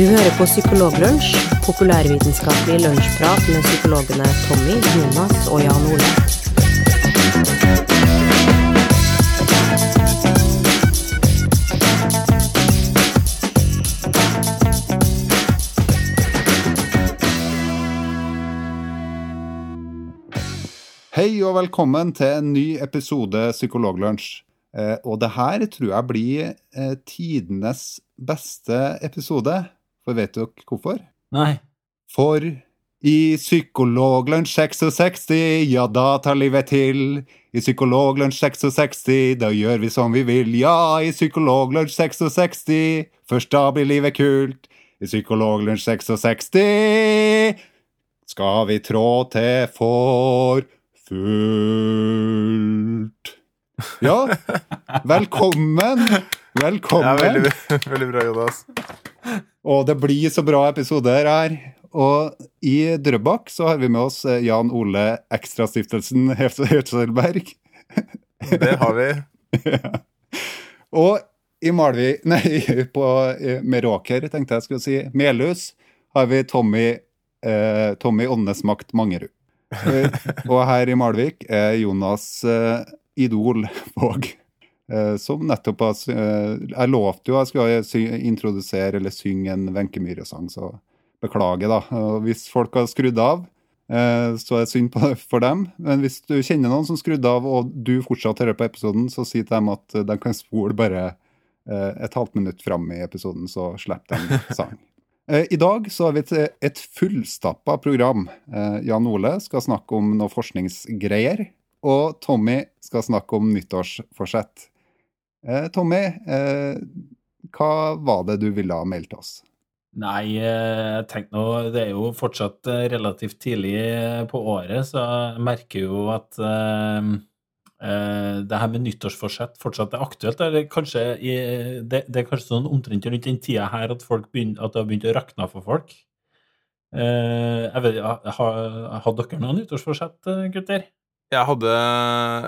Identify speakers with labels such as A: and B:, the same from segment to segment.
A: Du hører på Psykologlunsj, populærvitenskapelig lunsjprat med psykologene Tommy, Jonas og Jan Ole.
B: Hei og velkommen til en ny episode Psykologlunsj. Eh, og det her tror jeg blir eh, tidenes beste episode. For vet dere hvorfor?
C: Nei.
B: For i Psykologlunsj 66, ja da tar livet til. I Psykologlunsj 66, da gjør vi som vi vil. Ja, i Psykologlunsj 66, først da blir livet kult. I Psykologlunsj 66 skal vi trå til for fullt. Ja, velkommen! Velkommen!
D: Ja, veldig, veldig bra, Jonas.
B: Og det blir så bra episoder her. Og i Drøbak så har vi med oss eh, Jan Ole Ekstrastiftelsen Hertzelberg.
D: Det har vi.
B: Og i Malvik Nei, på eh, Meråker, tenkte jeg skulle si. Melhus har vi Tommy, eh, Tommy Åndesmakt Mangerud. Eh, og her i Malvik er Jonas eh, Idol Våg. Eh, som nettopp har eh, Jeg lovte jo jeg skulle introdusere eller synge en Wenche Myhre-sang, så beklager, da. Og hvis folk har skrudd av, eh, så er det synd for dem. Men hvis du kjenner noen som skrudde av, og du fortsatt hører på episoden, så si til dem at de kan spole bare et halvt minutt fram i episoden, så slipper de sang. I dag så har vi et, et fullstappa program. Jan Ole skal snakke om noe forskningsgreier, og Tommy skal snakke om nyttårsforsett. Eh, Tommy, eh, hva var det du ville ha meldt oss?
C: Nei, eh, jeg tenkte nå Det er jo fortsatt relativt tidlig på året, så jeg merker jo at det her med nyttårsforsett fortsatt er aktuelt. Eller kanskje i, det, det er kanskje sånn omtrent rundt den tida her at, begynner, at det har begynt å rakne for folk. Eh, jeg vet, har, har dere noen nyttårsforsett, gutter?
D: Jeg hadde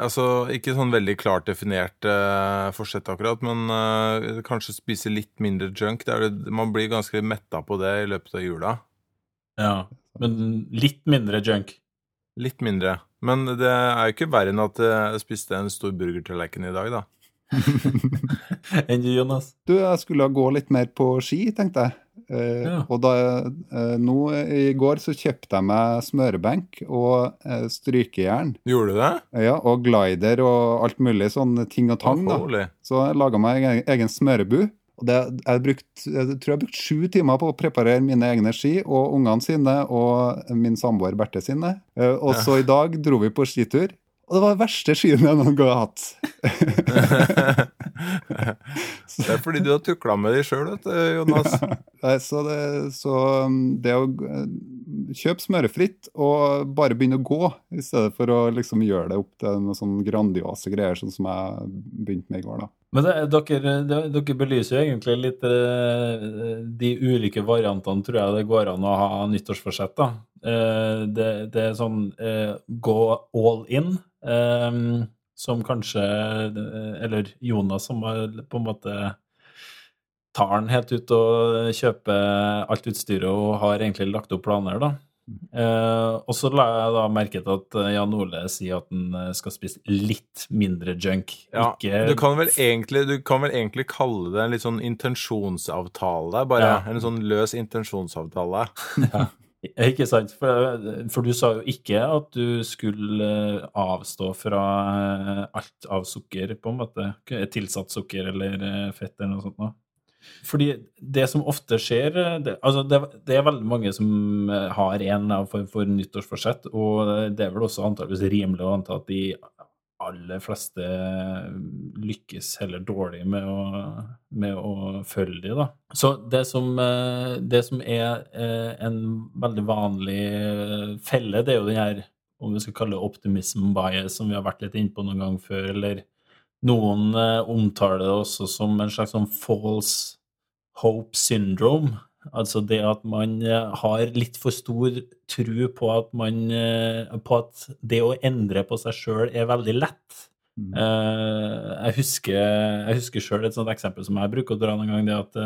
D: altså ikke sånn veldig klart definert uh, forsett akkurat, men uh, kanskje spise litt mindre junk. Det er det, man blir ganske metta på det i løpet av jula.
C: Ja. Men litt mindre junk.
D: Litt mindre. Men det er jo ikke verre enn at jeg spiste en stor burgertallerken i dag, da.
C: Enn du, Jonas?
B: Du, jeg skulle gå litt mer på ski, tenkte jeg. Eh,
C: Ja.
B: Og da, eh, nå i går så kjøpte jeg meg smørebenk og eh, strykejern.
D: Gjorde du det?
B: Ja, og glider og alt mulig sånn ting og tang. da. Så jeg laga meg egen, egen smørebu. Og det, jeg, brukt, jeg tror jeg har brukt sju timer på å preparere mine egne ski og ungene sine og min samboer Berthe sine. Eh, Og så i dag dro vi på skitur. Og det var den verste skien jeg noen gang har hatt.
D: det er fordi du har tukla med de sjøl, vet du, Jonas.
B: Nei, Så det, så um, det å eh, kjøpe smørefritt og bare begynne å gå, i stedet for å liksom gjøre det opp til noen sånn grandiose greier, sånn som jeg begynte med i går, da.
C: Men det, dere, dere belyser jo egentlig litt eh, de ulike variantene, tror jeg det går an å ha nyttårsforsett. da. Eh, det, det er sånn gå all in, som kanskje eh, Eller Jonas som på en måte tar den helt ut og kjøper alt utstyret og har egentlig lagt opp planer, da. Eh, og så la jeg da merke til at eh, Jan Ole sier at han eh, skal spise litt mindre junk.
D: Ja,
C: Ikke
D: du kan, egentlig, du kan vel egentlig kalle det en litt sånn intensjonsavtale, bare.
C: Ja.
D: En sånn løs intensjonsavtale.
C: Ja, ikke sant? For, for du sa jo ikke at du skulle eh, avstå fra eh, alt av sukker, på en måte. Tilsatt sukker eller eh, fett eller noe sånt. noe. Fordi det som ofte skjer eh, det, altså det, det er veldig mange som eh, har en form for nyttårsforsett, og det er vel også antakeligvis rimelig å anta at de aller fleste lykkes heller dårlig med å, med å følge de, da. Så det som, eh, det som er eh, en veldig vanlig eh, felle, det er jo den her, om vi skal kalle det optimism bias, som vi har vært litt innpå noen gang før, eller noen eh, omtaler det også som en slags sånn false hope syndrome. Altså det at man eh, har litt for stor tro på at man eh, På at det å endre på seg sjøl er veldig lett.
B: Mm.
C: Eh, jeg husker, jeg husker sjøl et sånt eksempel som jeg bruker å dra noen gang, det at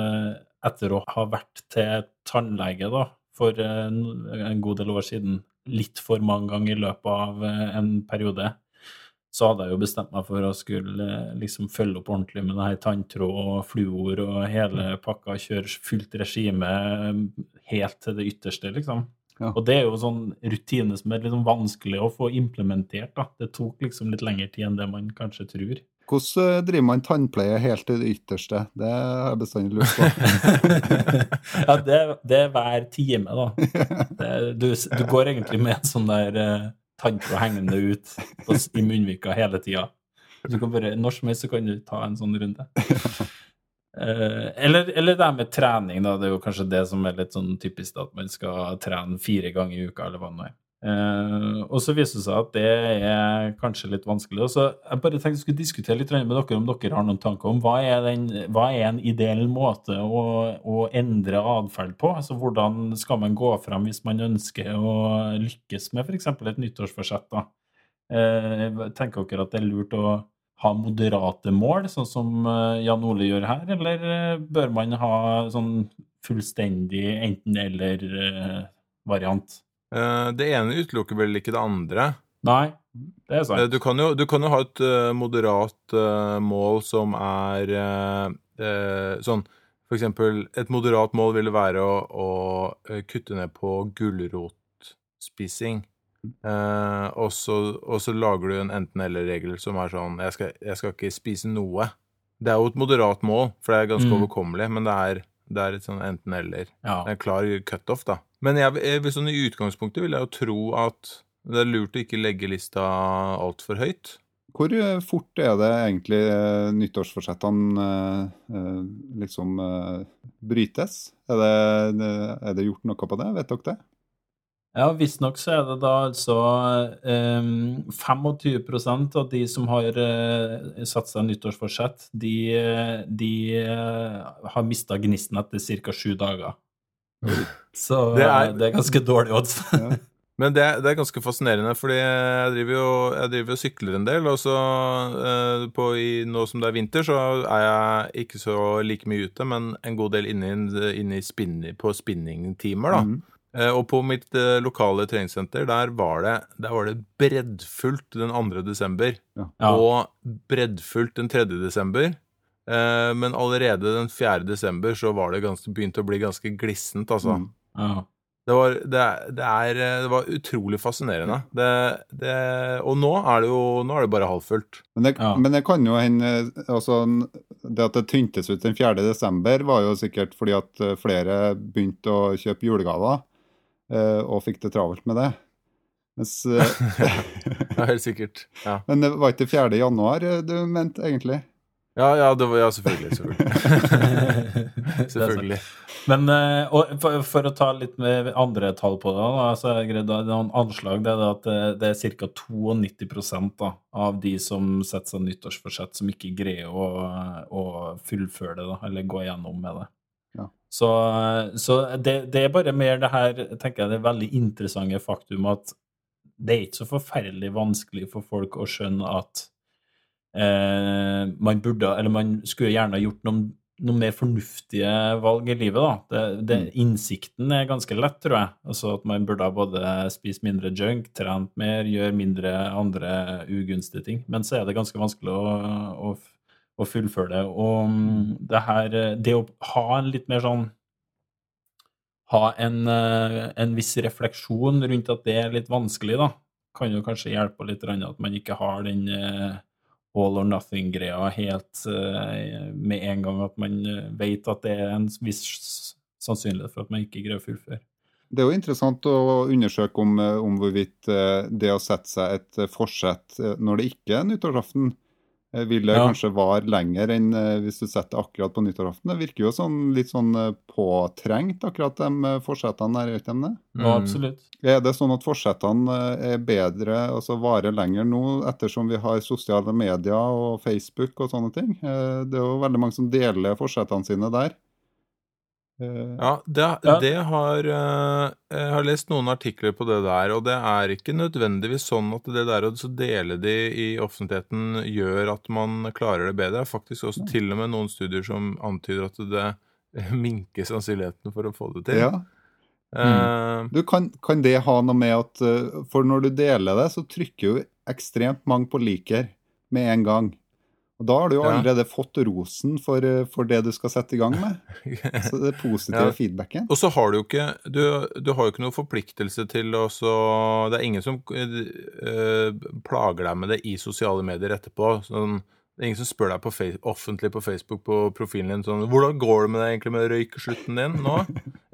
C: etter å ha vært til tannlege da, for en, god del år siden, litt for mange ganger i løpet av en periode, så hadde jeg jo bestemt meg for å skulle eh, liksom følge opp ordentlig med det her tanntråd og fluor og hele pakka, kjøre fullt regime eh, helt til det ytterste, liksom.
B: Ja.
C: Og det er jo sånn rutine som er sånn vanskelig å få implementert, da. Det tok liksom litt lengre tid enn det man kanskje tror.
B: Hvordan eh, driver man tannpleie helt til det ytterste? Det har jeg bestandig lurt på.
C: ja, det, det er hver time, da. Det, du, du går egentlig med en sånn der uh, tanntråd hengende ut på, i munnvika hele tida. Du kan bare, Når som helst så kan du ta en sånn runde. Uh, eller, eller det her med trening, da. Det er jo kanskje det som er litt sånn typisk, at man skal trene fire ganger i uka, eller hva det nå er. Eh, og så viser det seg at det er kanskje litt vanskelig. Så Jeg bare tenkte jeg skulle diskutere litt med dere om dere har noen tanker om hva er, den, hva er en ideell måte å, å endre atferd på? Altså Hvordan skal man gå frem hvis man ønsker å lykkes med f.eks. et nyttårsforsett? da? Eh, tenker dere at det er lurt å ha moderate mål, sånn som eh, Jan Ole gjør her, eller bør man ha sånn fullstendig enten-eller-variant?
D: Eh, Det ene utelukker vel ikke det andre.
C: Nei, det er
D: Eh,
C: sant.
D: Du kan jo, du kan jo ha et eh, moderat eh, mål som er eh, eh, sånn For eksempel, et moderat mål ville være å, å eh, kutte ned på gulrotspising. Eh, og, så, og så lager du en enten-eller-regel som er sånn jeg skal, jeg skal ikke spise noe. Det er jo et moderat mål, for det er ganske
C: Mm.
D: overkommelig, men det er, det er et sånn enten-eller.
C: Ja.
D: En klar cutoff, da. Men jeg, jeg, sånn i utgangspunktet vil jeg jo tro at det er lurt å ikke legge lista altfor høyt.
B: Hvor eh, fort er det egentlig eh, nyttårsforsettene eh, eh, liksom eh, brytes? Er det, er det gjort noe på det? Vet dere det?
C: Ja, Visstnok så er det da altså um, 25% av de som har uh, satt seg nyttårsforsett, de, eh, de eh, har mista gnisten etter ca. sju dager. Så
D: Det er-
C: er, det er ganske dårlig odds.
B: Ja.
D: Men det, det er ganske fascinerende, fordi jeg driver jo jeg driver og sykler en del, og så eh, på, i, nå som det er vinter, så er jeg ikke så like mye ute, men en god del inne, inne spin, på spinningtimer, da.
B: Mm.
D: Eh, Og på mitt eh, lokale treningssenter, der var det, der var det breddfullt den 2. desember.
B: Ja.
D: Og breddfullt den 3. desember. Eh, Men allerede den 4. desember så var det ganske, begynt å bli ganske glissent, altså.
B: Mm.
C: Ja.
D: Det var, det, det, er, eh, det var utrolig fascinerende. Det, det, og nå er det jo nå er det bare halvfullt.
B: Men det,
C: Ja.
B: men det kan jo hende altså, Det at det tyntes ut den 4. desember, var jo sikkert fordi at eh, flere begynte å kjøpe julegaver eh, og fikk det travelt med det. Mens,
D: Ja, helt sikkert. Ja,
B: men det var ikke 4. januar du mente, egentlig?
D: Ja, ja, det var, ja selvfølgelig. Selvfølgelig. Selvfølgelig.
C: Men eh, og for, for å ta litt med andre tall på det, da, så er det er noen anslag det er at det, det er ca. 92% da, av de som setter seg nyttårsforsett, som ikke greier å, å fullføre det, da, eller gå gjennom med det.
B: Ja.
C: Så, så det, det er bare mer det her, tenker jeg, det veldig interessante faktum at det er ikke så forferdelig vanskelig for folk å skjønne at eh, man burde, eller man skulle gjerne ha gjort noen, noen mer fornuftige valg i livet, da. Det, det, innsikten er ganske lett, tror jeg. Altså at man burde ha både spist mindre junk, trent mer, gjøre mindre andre ugunstige ting. Men så er det ganske vanskelig å, å, å fullføre det. Og mm, det her Det å ha en litt mer sånn ha en, eh, en viss refleksjon rundt at det er litt vanskelig, da, kan jo kanskje hjelpe litt, at man ikke har den eh, all or nothing-greia helt eh, med en gang, at man eh, vet at det er en viss sannsynlighet for at man ikke greier å fullføre.
B: Det er jo interessant å undersøke om, eh, om hvorvidt det å sette seg et forsett når det ikke er nyttårsaften, vil det
C: Ja.
B: kanskje vare lenger enn eh, hvis du setter akkurat på nyttårsaften. Det virker jo sånn, litt sånn eh, påtrengt, akkurat de eh, forsettene der, gjør de det?
C: Ja, absolutt.
B: Er det sånn at forsettene eh, er bedre, altså varer lenger nå, ettersom vi har sosiale medier og Facebook og sånne ting? Eh, Det er jo veldig mange som deler forsettene sine der. Eh,
D: Ja, det, det har eh, Jeg har lest noen artikler på det der, og det er ikke nødvendigvis sånn at det der å dele de i offentligheten gjør at man klarer det bedre. Det er faktisk også til og med noen studier som antyder at det minker sannsynligheten for å få det til.
B: ja.
D: Mm.
B: Du, kan, kan det ha noe med at For når du deler det, så trykker jo ekstremt mange på liker med en gang. Og da har du jo
D: Ja.
B: allerede fått rosen for, eh, for det du skal sette i gang med. Så det positive
D: Ja.
B: feedbacken.
D: Og så har du jo ikke du, du har jo ikke noen forpliktelse til å så Det er ingen som øh, plager deg med det i sosiale medier etterpå. Sånn, det er ingen som spør deg på face, offentlig på Facebook på profilen din sånn 'Hvordan går det med deg egentlig med røykeslutten din nå?'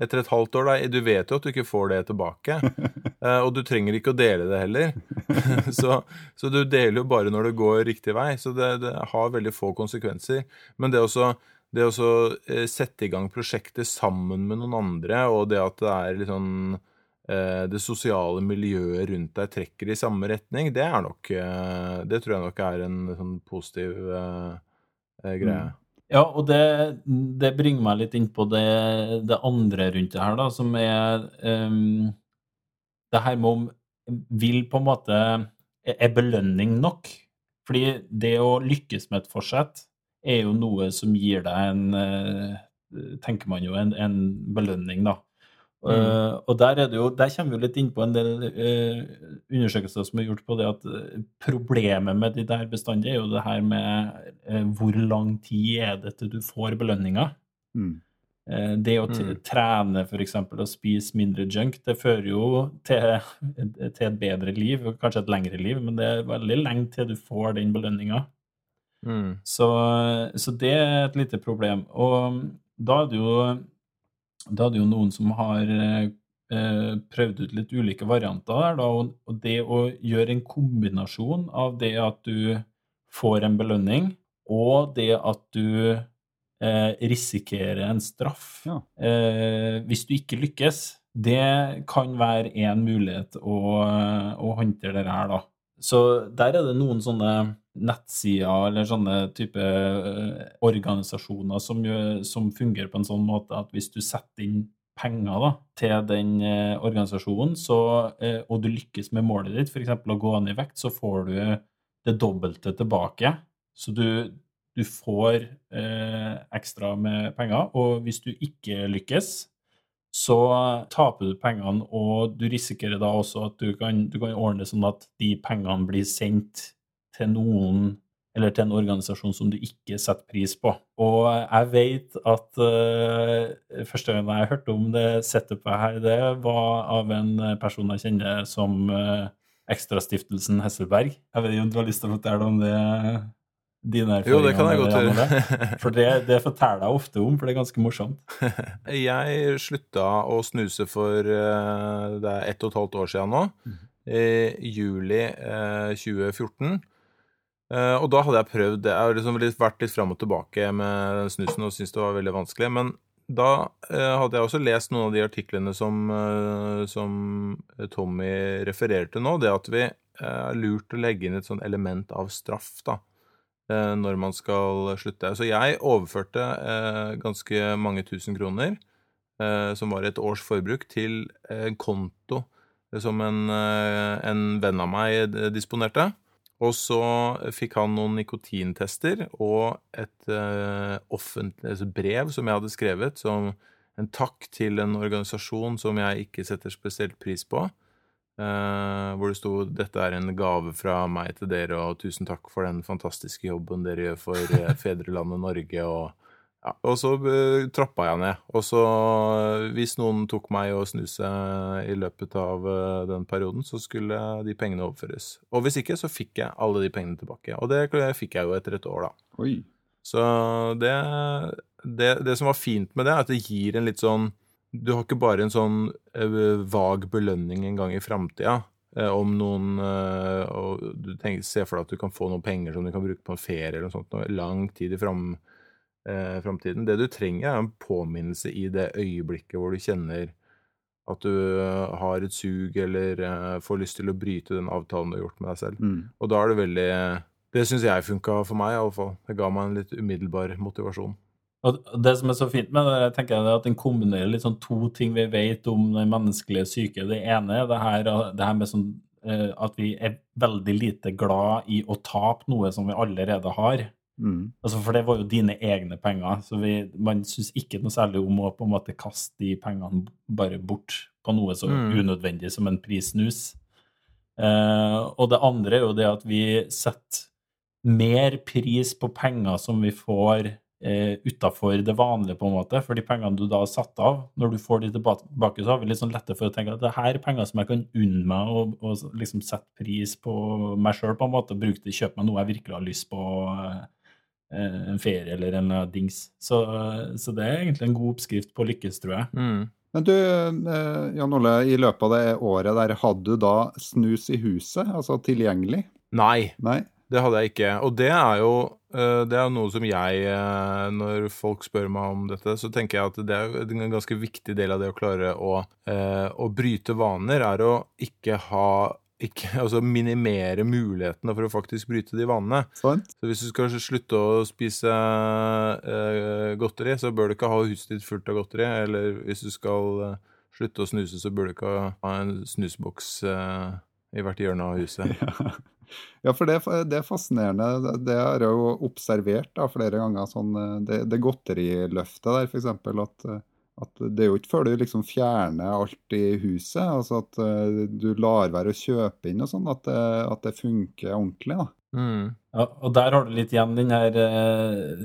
D: Etter et halvt år. Da, du vet jo at du ikke får det tilbake. Og du trenger ikke å dele det heller. så, så du deler jo bare når det går riktig vei. Så det, det har veldig få konsekvenser. Men det det å så, eh, sette i gang prosjekter sammen med noen andre, og det at det er litt sånn eh, Det sosiale miljøet rundt deg trekker i samme retning, det er nok eh, Det tror jeg nok er en sånn positiv eh, greie.
C: Ja, og det, det bringer meg litt inn på det, det andre rundt det her, da, som er um, det her med om vil på en måte Er belønning nok? Fordi det å lykkes med et forsett er jo noe som gir deg en eh, Tenker man jo en, en belønning, da. Eh, og der, er det jo, der kommer vi jo litt inn på en del uh, undersøkelser som er gjort på det at problemet med de der bestandig er jo det her med uh, hvor lang tid er det til du får belønninga.
B: Mm.
C: Eh, det å
D: Mm.
C: trene f.eks. og spise mindre junk, det fører jo til, til et bedre liv, kanskje et lengre liv, men det er veldig lenge til du får den belønninga.
D: Mm.
C: Så, så det er et lite problem. Og da er det jo, er det jo noen som har eh, prøvd ut litt ulike varianter der, da, og, og det å gjøre en kombinasjon av det at du får en belønning, og det at du eh, risikerer en straff
B: Ja.
C: eh, hvis du ikke lykkes, det kan være en mulighet å, å håndtere det her, da. Så der er det noen sånne nettsider eller sånne type eh, organisasjoner som, som fungerer på en sånn måte at hvis du setter inn penger da, til den organisasjonen, så, og du lykkes med målet ditt, f.eks. å gå ned i vekt, så får du det dobbelte tilbake. Så du, du får eh, ekstra med penger, og hvis du ikke lykkes, så taper du pengene, og du risikerer da også at du kan, du kan ordne det sånn at de pengene blir sendt til noen eller til en organisasjon som du ikke setter pris på. Og jeg vet at uh, første gang jeg hørte om det setupet her, det var av en person jeg kjenner som uh, Ekstrastiftelsen Hesselberg. Jeg vet ikke om du har lyst til å fortelle om det? Dine
D: Jo, det kan jeg godt gjøre.
C: For det, det forteller jeg ofte om, for det er ganske morsomt.
D: Jeg slutta å snuse for eh, det er ett og et halvt år siden nå. I juli eh, 2014. Eh, og da hadde jeg prøvd Jeg har liksom vært litt fram og tilbake med snusen og syntes det var veldig vanskelig. Men da eh, hadde jeg også lest noen av de artiklene som, eh, som Tommy refererte til nå. Det at vi eh, er lurt å legge inn et sånt element av straff, da eh, når man skal slutte. Så jeg overførte eh, ganske mange tusen kroner, eh, som var et års forbruk, til en konto eh, som en, eh, en venn av meg eh, disponerte. Og så fikk han noen nikotintester og et eh, offentlig brev som jeg hadde skrevet, som en takk til en organisasjon som jeg ikke setter spesielt pris på. Eh, hvor det sto 'Dette er en gave fra meg til dere, og tusen takk for den fantastiske jobben dere gjør for eh, fedrelandet Norge', og ja, Og så uh, trappa jeg ned. Og så, eh, hvis noen tok meg og snuse i løpet av eh, den perioden, så skulle de pengene overføres. Og hvis ikke, så fikk jeg alle de pengene tilbake. Og det fikk jeg jo etter et år, da.
B: Oi.
D: Så det, det, det som var fint med det, er at det gir en litt sånn Du har ikke bare en sånn eh, vag belønning en gang i framtida. eh, om noen eh, Og du tenker, ser for deg at du kan få noen penger som du kan bruke på en ferie eller noe sånt, noe lang tid i fram, eh, framtiden. Det du trenger, er en påminnelse i det øyeblikket hvor du kjenner at du har et sug eller eh, får lyst til å bryte den avtalen du har gjort med deg selv.
B: Mm.
D: Og da er det veldig Det syns jeg funka for meg, iallfall. Det ga meg en litt umiddelbar motivasjon.
C: Og det som er så fint med det, jeg tenker jeg, er at den kombinerer litt sånn to ting vi vet om den menneskelige syke. Det ene er det her, det her med sånn eh, at vi er veldig lite glad i å tape noe som vi allerede har.
B: Mm.
C: Altså, for det var jo dine egne penger, så vi, man syns ikke noe særlig om å på en måte kaste de pengene bare bort på noe så
D: Mm.
C: unødvendig som en prissnus. Eh, og det andre er jo det at vi setter mer pris på penger som vi får eh, utafor det vanlige, på en måte. For de pengene du da har satt av, når du får de tilbake, så har vi litt sånn lettere for å tenke at det her er penger som jeg kan unne meg å og liksom sette pris på meg sjøl, på en måte. Bruke det, kjøpe meg noe jeg virkelig har lyst på. Eh, en ferie eller en eh, dings. Så, så det er egentlig en god oppskrift på å lykkes, tror jeg.
D: Mm.
B: Men du, eh, Jan Ole, i løpet av det året der, hadde du da snus i huset, altså tilgjengelig?
D: Nei,
B: Nei?
D: Det hadde jeg ikke. Og det er jo eh, det er noe som jeg eh, Når folk spør meg om dette, så tenker jeg at det er en ganske viktig del av det å klare å, eh, å bryte vaner, er å ikke ha ikke, altså minimere mulighetene for å faktisk bryte de vanene.
B: Sant?
D: Så hvis du skal slutte å spise eh, godteri, så bør du ikke ha huset ditt fullt av godteri. Eller hvis du skal eh, slutte å snuse, så bør du ikke ha en snusboks eh, i hvert hjørne av huset.
B: Ja, for det, det er fascinerende. Det- har jeg jo observert da, flere ganger. Sånn, eh, det, det godteriløftet der, f.eks. At, eh, at det er jo ikke før du liksom fjerner alt i huset, altså at eh, du lar være å kjøpe inn og sånn, at, at det funker ordentlig. da.
D: Mm.
C: Ja, og der har du litt igjen den her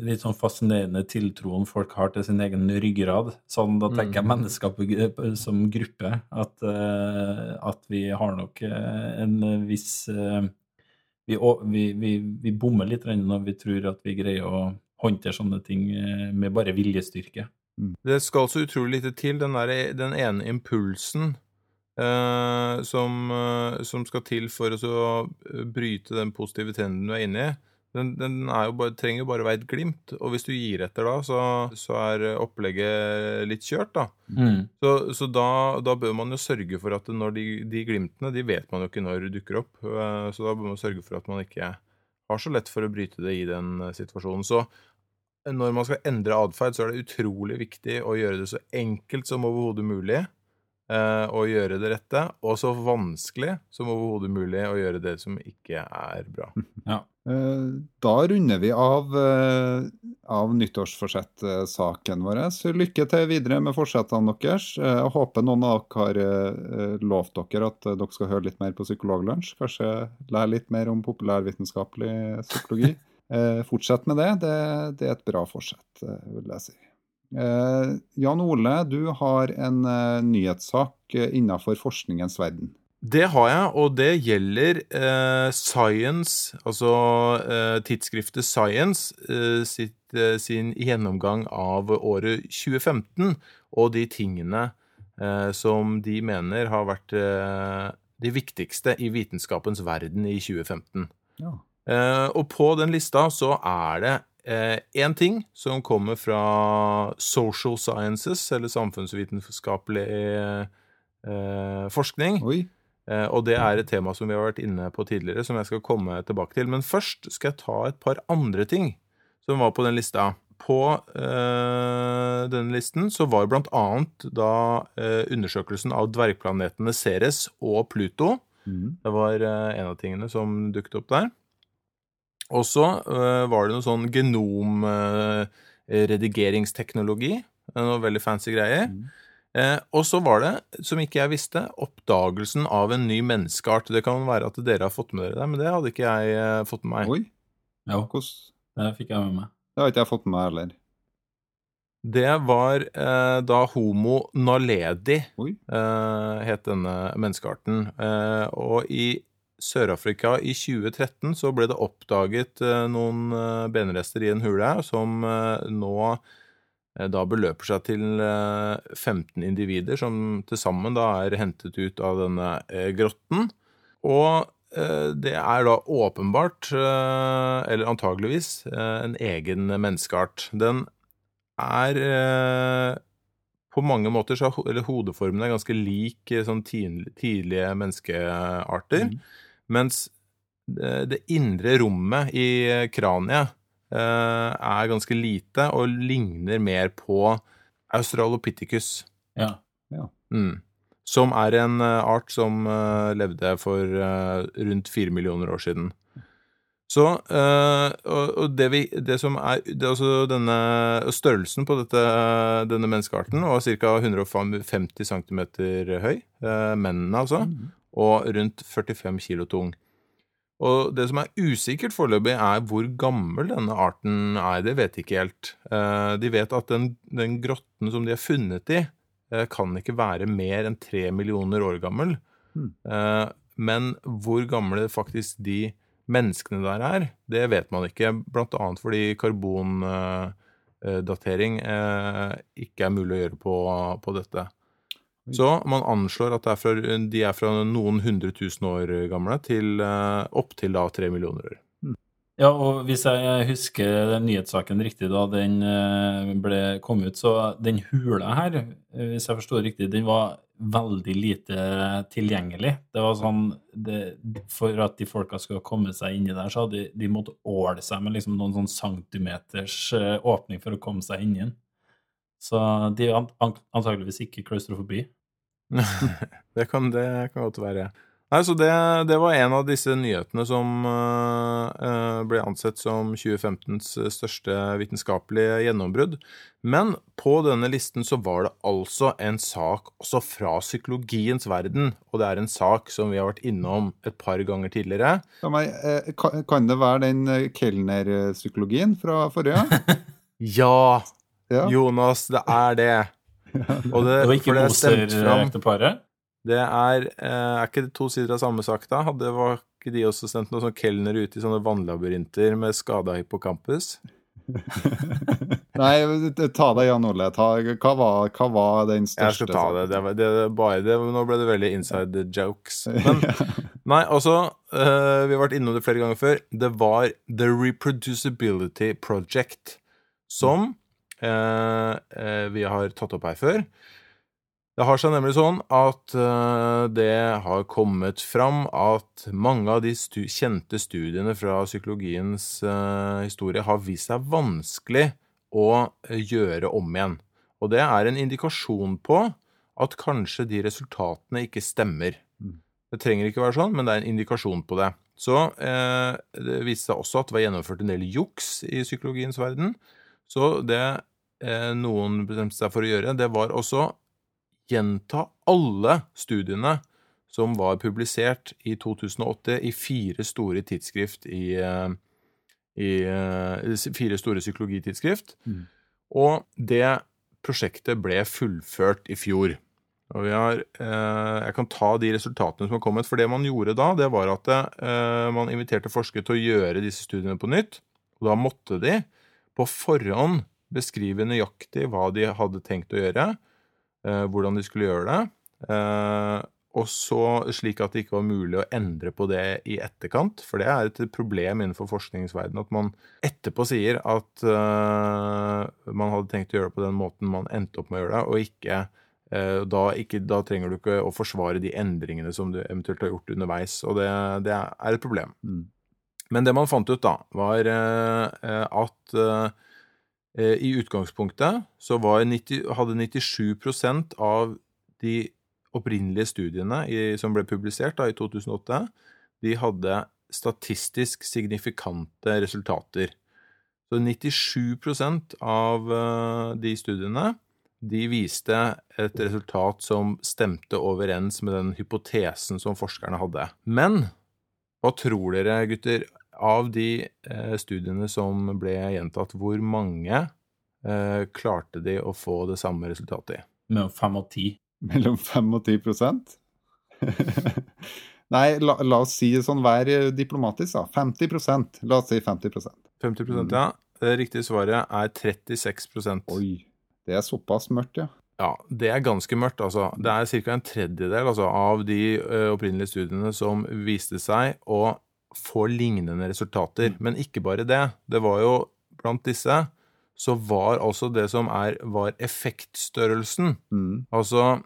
C: litt sånn fascinerende tiltroen folk har til sin egen ryggrad. Sånn, da tenker jeg
D: Mhm.
C: mennesker som gruppe. At, at vi har nok en viss vi, vi, vi, vi bommer litt når vi tror at vi greier å håndtere sånne ting eh, med bare viljestyrke.
D: Det skal så utrolig lite til, den, der, den ene impulsen eh, som, eh, som skal til for å så bryte den positive trenden du er inne i. Den, den jo bare, trenger jo bare være et glimt, og hvis du gir etter da, så, så er opplegget litt kjørt, da. Så, så da, da bør man jo sørge for at når de, de glimtene, de vet man jo ikke når dukker opp, eh, så da bør man sørge for at man ikke har så lett for å bryte det i den eh, situasjonen. Så når man skal endre atferd, så er det utrolig viktig å gjøre det så enkelt som overhodet mulig eh, å gjøre det rette, og så vanskelig som overhodet mulig å gjøre det som ikke er bra.
C: Ja.
B: Eh, Da runder vi av, eh, av nyttårsforsett-saken vår. Så lykke til videre med forsettene deres. Eh, Jeg håper noen av dere har eh, lovt dere at eh, dere skal høre litt mer på Psykologlunsj. Kanskje lære litt mer om populærvitenskapelig psykologi. Eh, Fortsett med det. det. Det er et bra forsett, eh, vil jeg si. Eh, Jan Ole, du har en eh, nyhetssak eh, innenfor forskningens verden.
D: Det har jeg, og det gjelder eh, Science, altså eh, tidsskriftet Science, eh, sitt, sin gjennomgang av året 2015 og de tingene eh, som de mener har vært de viktigste i vitenskapens verden i 2015.
B: Ja.
D: Eh, og på den lista så er det én ting som kommer fra social sciences, eller samfunnsvitenskapelig eh, forskning.
B: Oi.
D: Eh, og det er et tema som vi har vært inne på tidligere, som jeg skal komme tilbake til. Men først skal jeg ta et par andre ting som var på den lista. På øh, denne listen så var blant annet da eh, undersøkelsen av dvergplanetene Ceres og Pluto.
B: Mm.
D: Det var eh, en av tingene som dukket opp der. Og så eh, var det noe sånn genomredigeringsteknologi. noe veldig fancy greier.
B: Mm.
D: Eh, og så var det, som ikke jeg visste, oppdagelsen av en ny menneskeart. Det kan være at dere har fått med dere det, men det hadde ikke jeg eh, fått med meg.
B: Oi.
C: Ja,
B: Hvordan
C: det fikk jeg med meg.
B: Det har ikke jeg fått med meg heller.
D: Det var eh, da Homo naledi eh, het denne menneskearten. Eh, og i Sør-Afrika i 2013 så ble det oppdaget eh, noen eh, benrester i en hule som eh, nå da beløper seg til eh, 15 individer, som til sammen da er hentet ut av denne grotten. Og det er da åpenbart, eller antageligvis, en egen menneskeart. Den er på mange måter så er hodeformen er ganske lik sånn tidlige menneskearter.
B: Mm.
D: Mens eh, det indre rommet i kraniet eh, er ganske lite og ligner mer på Australopithecus.
C: Ja.
D: Mm. Som er en eh, art som eh, levde for eh, rundt fire millioner år siden. Så eh, og, det, vi, det som er det er altså denne Størrelsen på dette, denne menneskearten var ca. 150 cm høy, eh, mennene altså, og rundt 45 kilo tung. Og det som er usikkert foreløpig, er hvor gammel denne arten er. Det vet de ikke helt. Eh, de vet at den, den grotten som de har funnet i, eh, kan ikke være mer enn tre millioner år gammel. Eh, men hvor gamle faktisk de menneskene der er, det vet man ikke. Blant annet fordi karbondatering ikke er mulig å gjøre på, på dette. Så man anslår at er fra, de er fra noen hundre tusen år gamle til eh, opptil da tre millioner år.
C: Ja, og hvis jeg husker den nyhetssaken riktig da den eh, ble kom ut, så den hula her, eh, hvis jeg forstår det riktig, den var veldig lite tilgjengelig. Det var sånn det, For at de folka skulle komme seg inni der, så hadde de, de måtte åle seg med liksom noen sånn centimeters åpning for å komme seg inn den. Så de er antakeligvis ikke klaustrofobi.
D: det, kan, det kan godt være. Nei, så det, det var en av disse nyhetene som eh, eh, ble ansett som 2015s største vitenskapelige gjennombrudd. Men på denne listen så var det altså en sak også fra psykologiens verden. Og det er en sak som vi har vært innom et par ganger tidligere.
B: Eh, kan, det være den eh, Kellner-psykologien fra forrige?
D: Ja,
B: Ja.
D: Jonas, det er det. Og det,
C: Det var ikke
D: er.
C: Moser-ekteparet?
D: Det er eh, Er ikke det to sider av samme sak, da? Hadde var ikke de også sendt noen sånn kelner ut i sånne vannlabyrinter med skada hippocampus?
B: Nei, ta det, Jan Ole. Ta, hva, var, hva var den største
D: Jeg skal ta det. det, var, det, bare det. Nå ble det veldig inside jokes. Men nei, altså uh, Vi har vært innom det flere ganger før. Det var The Reproducibility Project, som eh, eh, vi har tatt opp her før. Det har seg nemlig sånn at eh, det har kommet fram at mange av de stu kjente studiene fra psykologiens eh, historie har vist seg vanskelig å eh, gjøre om igjen. Og det er en indikasjon på at kanskje de resultatene ikke stemmer.
B: Mm.
D: Det trenger ikke være sånn, men det er en indikasjon på det. Så eh, det viste seg også at det var gjennomført en del juks i psykologiens verden. Så det eh, noen bestemte seg for å gjøre, det var også gjenta alle studiene som var publisert i 2008 i fire store tidsskrift i, eh, i eh, fire store psykologitidsskrift.
B: Mm.
D: Og det prosjektet ble fullført i fjor. Og vi har, eh, jeg kan ta de resultatene som har kommet. For det man gjorde da, det var at eh, man inviterte forskere til å gjøre disse studiene på nytt. Og da måtte de på forhånd beskrive nøyaktig hva de hadde tenkt å gjøre, eh, hvordan de skulle gjøre det. Eh, og så slik at det ikke var mulig å endre på det i etterkant. For det er et problem innenfor forskningsverdenen at man etterpå sier at eh, man hadde tenkt å gjøre det på den måten man endte opp med å gjøre det, og ikke da, ikke, da trenger du ikke å forsvare de endringene som du eventuelt har gjort underveis, og det, det er et problem.
B: Mm.
D: Men det man fant ut, da, var eh, at eh, i utgangspunktet så var 90, hadde 97% av de opprinnelige studiene i, som ble publisert da, i 2008, de hadde statistisk signifikante resultater. Så 97 av eh, de studiene de viste et resultat som stemte overens med den hypotesen som forskerne hadde. Men hva tror dere, gutter, av de eh, studiene som ble gjentatt, hvor mange eh, klarte de å få det samme resultatet i?
C: Mellom fem og ti.
B: Mellom 5 og 10 Nei, la, la oss si det sånn, vær diplomatisk, da. 50% La oss si 50%
D: 50
B: Mm.
D: ja. Det riktige svaret er 36%
B: Oi. Det er såpass mørkt, ja.
D: Ja, det er ganske mørkt, altså. Det er ca. en tredjedel altså, av de ø, opprinnelige studiene som viste seg å få lignende resultater. Men ikke bare det. Det var jo blant disse så var altså det som er, var effektstørrelsen,
B: Mm.
D: altså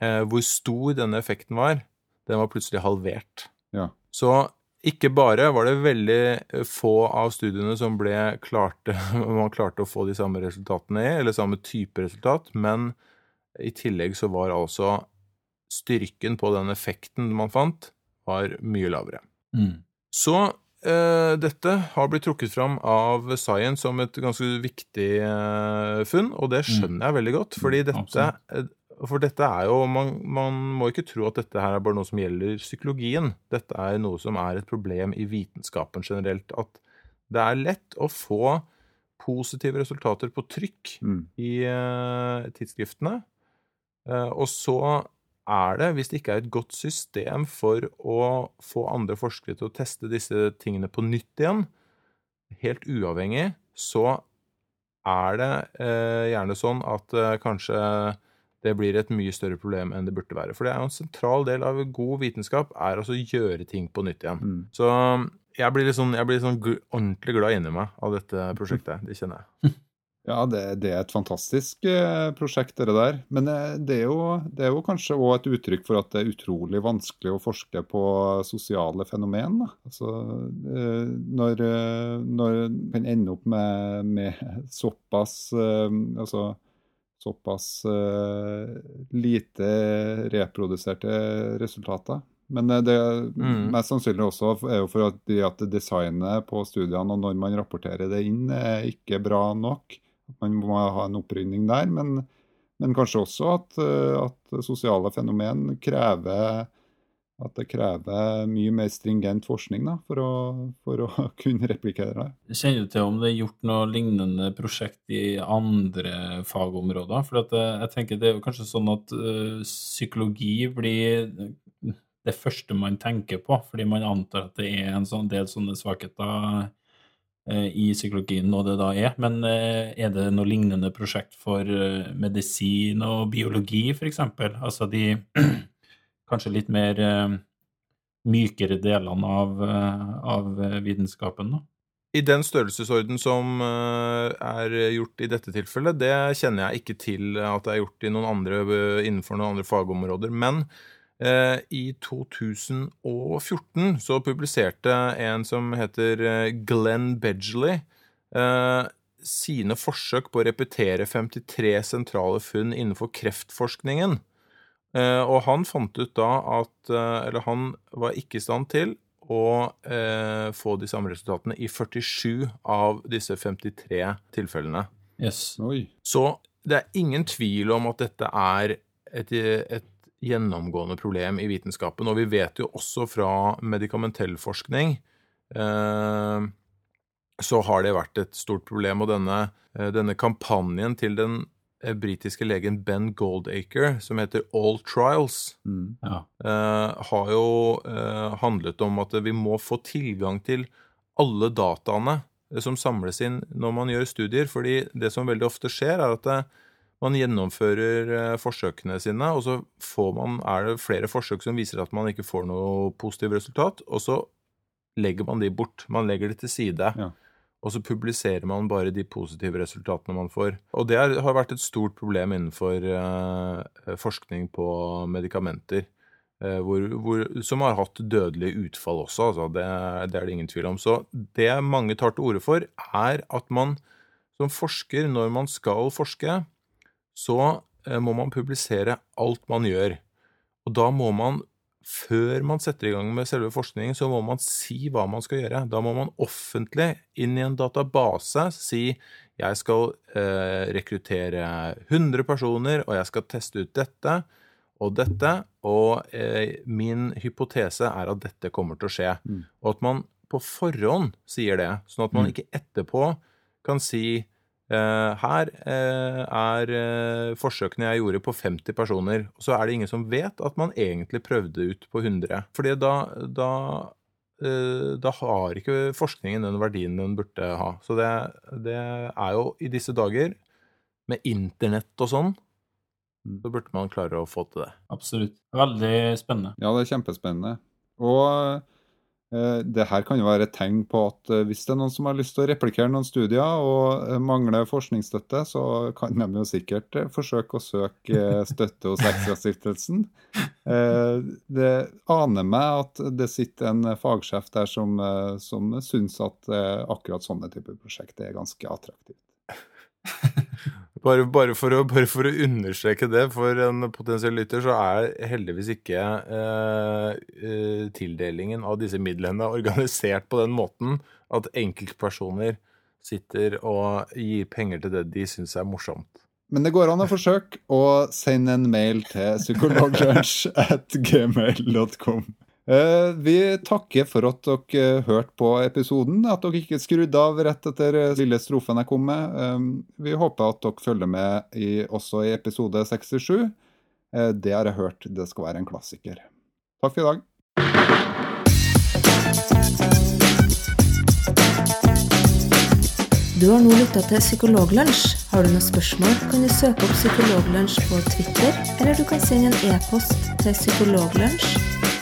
D: eh, hvor stor denne effekten var, den var plutselig halvert.
B: Ja.
D: Så ikke bare var det veldig eh, få av studiene som klarte, man klarte å få de samme resultatene i, eller samme type resultat, men i tillegg så var altså styrken på den effekten man fant, var mye lavere.
C: Mm.
D: Så eh, dette har blitt trukket fram av Science som et ganske viktig eh, funn, og det skjønner jeg veldig godt, fordi dette
C: Absolutt.
D: eh, For dette er jo man, man må ikke tro at dette her er bare noe som gjelder psykologien. Dette er noe som er et problem i vitenskapen generelt. At det er lett å få positive resultater på trykk
B: Mm.
D: i eh, tidsskriftene. Eh, og så er det, hvis det ikke er et godt system for å få andre forskere til å teste disse tingene på nytt igjen, helt uavhengig, så er det eh, gjerne sånn at eh, kanskje det blir et mye større problem enn det burde være. For det er jo en sentral del av god vitenskap, er altså å gjøre ting på nytt igjen.
B: Mm.
D: Så jeg blir litt sånn, jeg blir litt sånn ordentlig glad inni meg av dette prosjektet. Det kjenner jeg.
B: Ja, det, det er et fantastisk eh, prosjekt, det der. Men eh, det er jo, det er jo kanskje òg et uttrykk for at det er utrolig vanskelig å forske på sosiale fenomen. Altså, eh, når, når en ender opp med, med såpass altså, såpass lite reproduserte resultater. Men det
D: Mm.
B: mest sannsynlig også er jo for at, at designet på studiene og når man rapporterer det inn, er ikke bra nok. Man må ha en opprydning der. Men, men kanskje også at, eh, at sosiale fenomen krever at det krever mye mer stringent forskning da, for, å, for å kunne replikere det.
C: Kjenner du til om det er gjort noe lignende prosjekt i andre fagområder? For at eh, jeg tenker det er jo kanskje sånn at ø, psykologi blir det første man tenker på, fordi man antar at det er en sånn del sånne svakheter eh, i psykologien, og det da er. Men eh, er det noe lignende prosjekt for eh, medisin og biologi, f.eks.? Altså de kanskje litt mer eh, mykere delene av, eh, av eh, vitenskapen, da?
D: I den størrelsesorden som eh, er gjort i dette tilfellet, det kjenner jeg ikke til at det er gjort noen andre, eh, innenfor noen andre fagområder. Men eh, i 2014 så publiserte en som heter eh, Glenn Bedgley, eh, sine forsøk på å repetere 53 sentrale funn innenfor kreftforskningen. Eh, og han fant ut da at eh, Eller han var ikke i stand til å eh, få de samme resultatene i 47 av disse 53 tilfellene.
C: Yes.
B: Oi.
D: Så det er ingen tvil om at dette er et, et gjennomgående problem i vitenskapen. Og vi vet jo også fra medikamentellforskning eh, så har det vært et stort problem. Og denne, eh, denne kampanjen til den eh, britiske legen Ben Goldacre, som heter All Trials,
B: Mm.
C: Ja.
D: eh, har jo eh, handlet om at vi må få tilgang til alle dataene som samles inn når man gjør studier. fordi det som veldig ofte skjer, er at eh, man gjennomfører eh, forsøkene sine, og så får man, er det flere forsøk som viser at man ikke får noe positivt resultat, og så legger man de bort. Man legger det til side.
B: Ja.
D: Og så publiserer man bare de positive resultatene man får. Og det er, har vært et stort problem innenfor eh, forskning på medikamenter. eh, hvor, hvor, som har hatt dødelige utfall også, altså. Det, det er det ingen tvil om. Så det mange tar til orde for, er at man som forsker, når man skal forske, så eh, må man publisere alt man gjør. Og da må man før man setter i gang med selve forskningen, så må man si hva man skal gjøre. Da må man offentlig inn i en database si jeg skal eh, rekruttere 100 personer, og jeg skal teste ut dette og dette, og eh, min hypotese er at dette kommer til å skje.
B: Mm.
D: Og at man på forhånd sier det, sånn at man
B: Mm.
D: ikke etterpå kan si her eh, er eh, forsøkene jeg gjorde på 50 personer. Så er det ingen som vet at man egentlig prøvde ut på 100. Fordi da, da, eh, da har ikke forskningen den verdien den burde ha. Så det, det er jo i disse dager, med internett og sånn, så burde man klare å få til det.
C: Absolutt. Veldig spennende.
B: Ja, det er kjempespennende. Og Eh, Det her kan jo være et tegn på at eh, hvis det er noen som har lyst til å replikere noen studier og eh, mangler forskningsstøtte, så kan de jo sikkert eh, forsøke å søke eh, støtte hos Ekstrastiftelsen. Eh, Det aner meg at det sitter en fagsjef der som, eh, som syns at eh, akkurat sånne typer prosjekt er ganske attraktivt.
D: Bare, bare, for å, bare for å understreke det for en potensiell lytter, så er heldigvis ikke eh, eh, tildelingen av disse midlene organisert på den måten at enkeltpersoner sitter og gir penger til det de syns er morsomt.
B: Men det går an å forsøke å sende en mail til psykologlunsj at gmail.com. Eh, Vi takker for at dere hørte på episoden, at dere ikke skrudde av rett etter eh, lille strofen jeg kom med. Eh, Vi håper at dere følger med i, også i episode 67. Eh, Det har jeg hørt det skal være en klassiker. Takk for i dag.
E: Du har nå lytta til Psykologlunsj. Har du noen spørsmål, kan du søke opp Psykologlunsj på Twitter, eller du kan sende en e-post til psykologlunsj,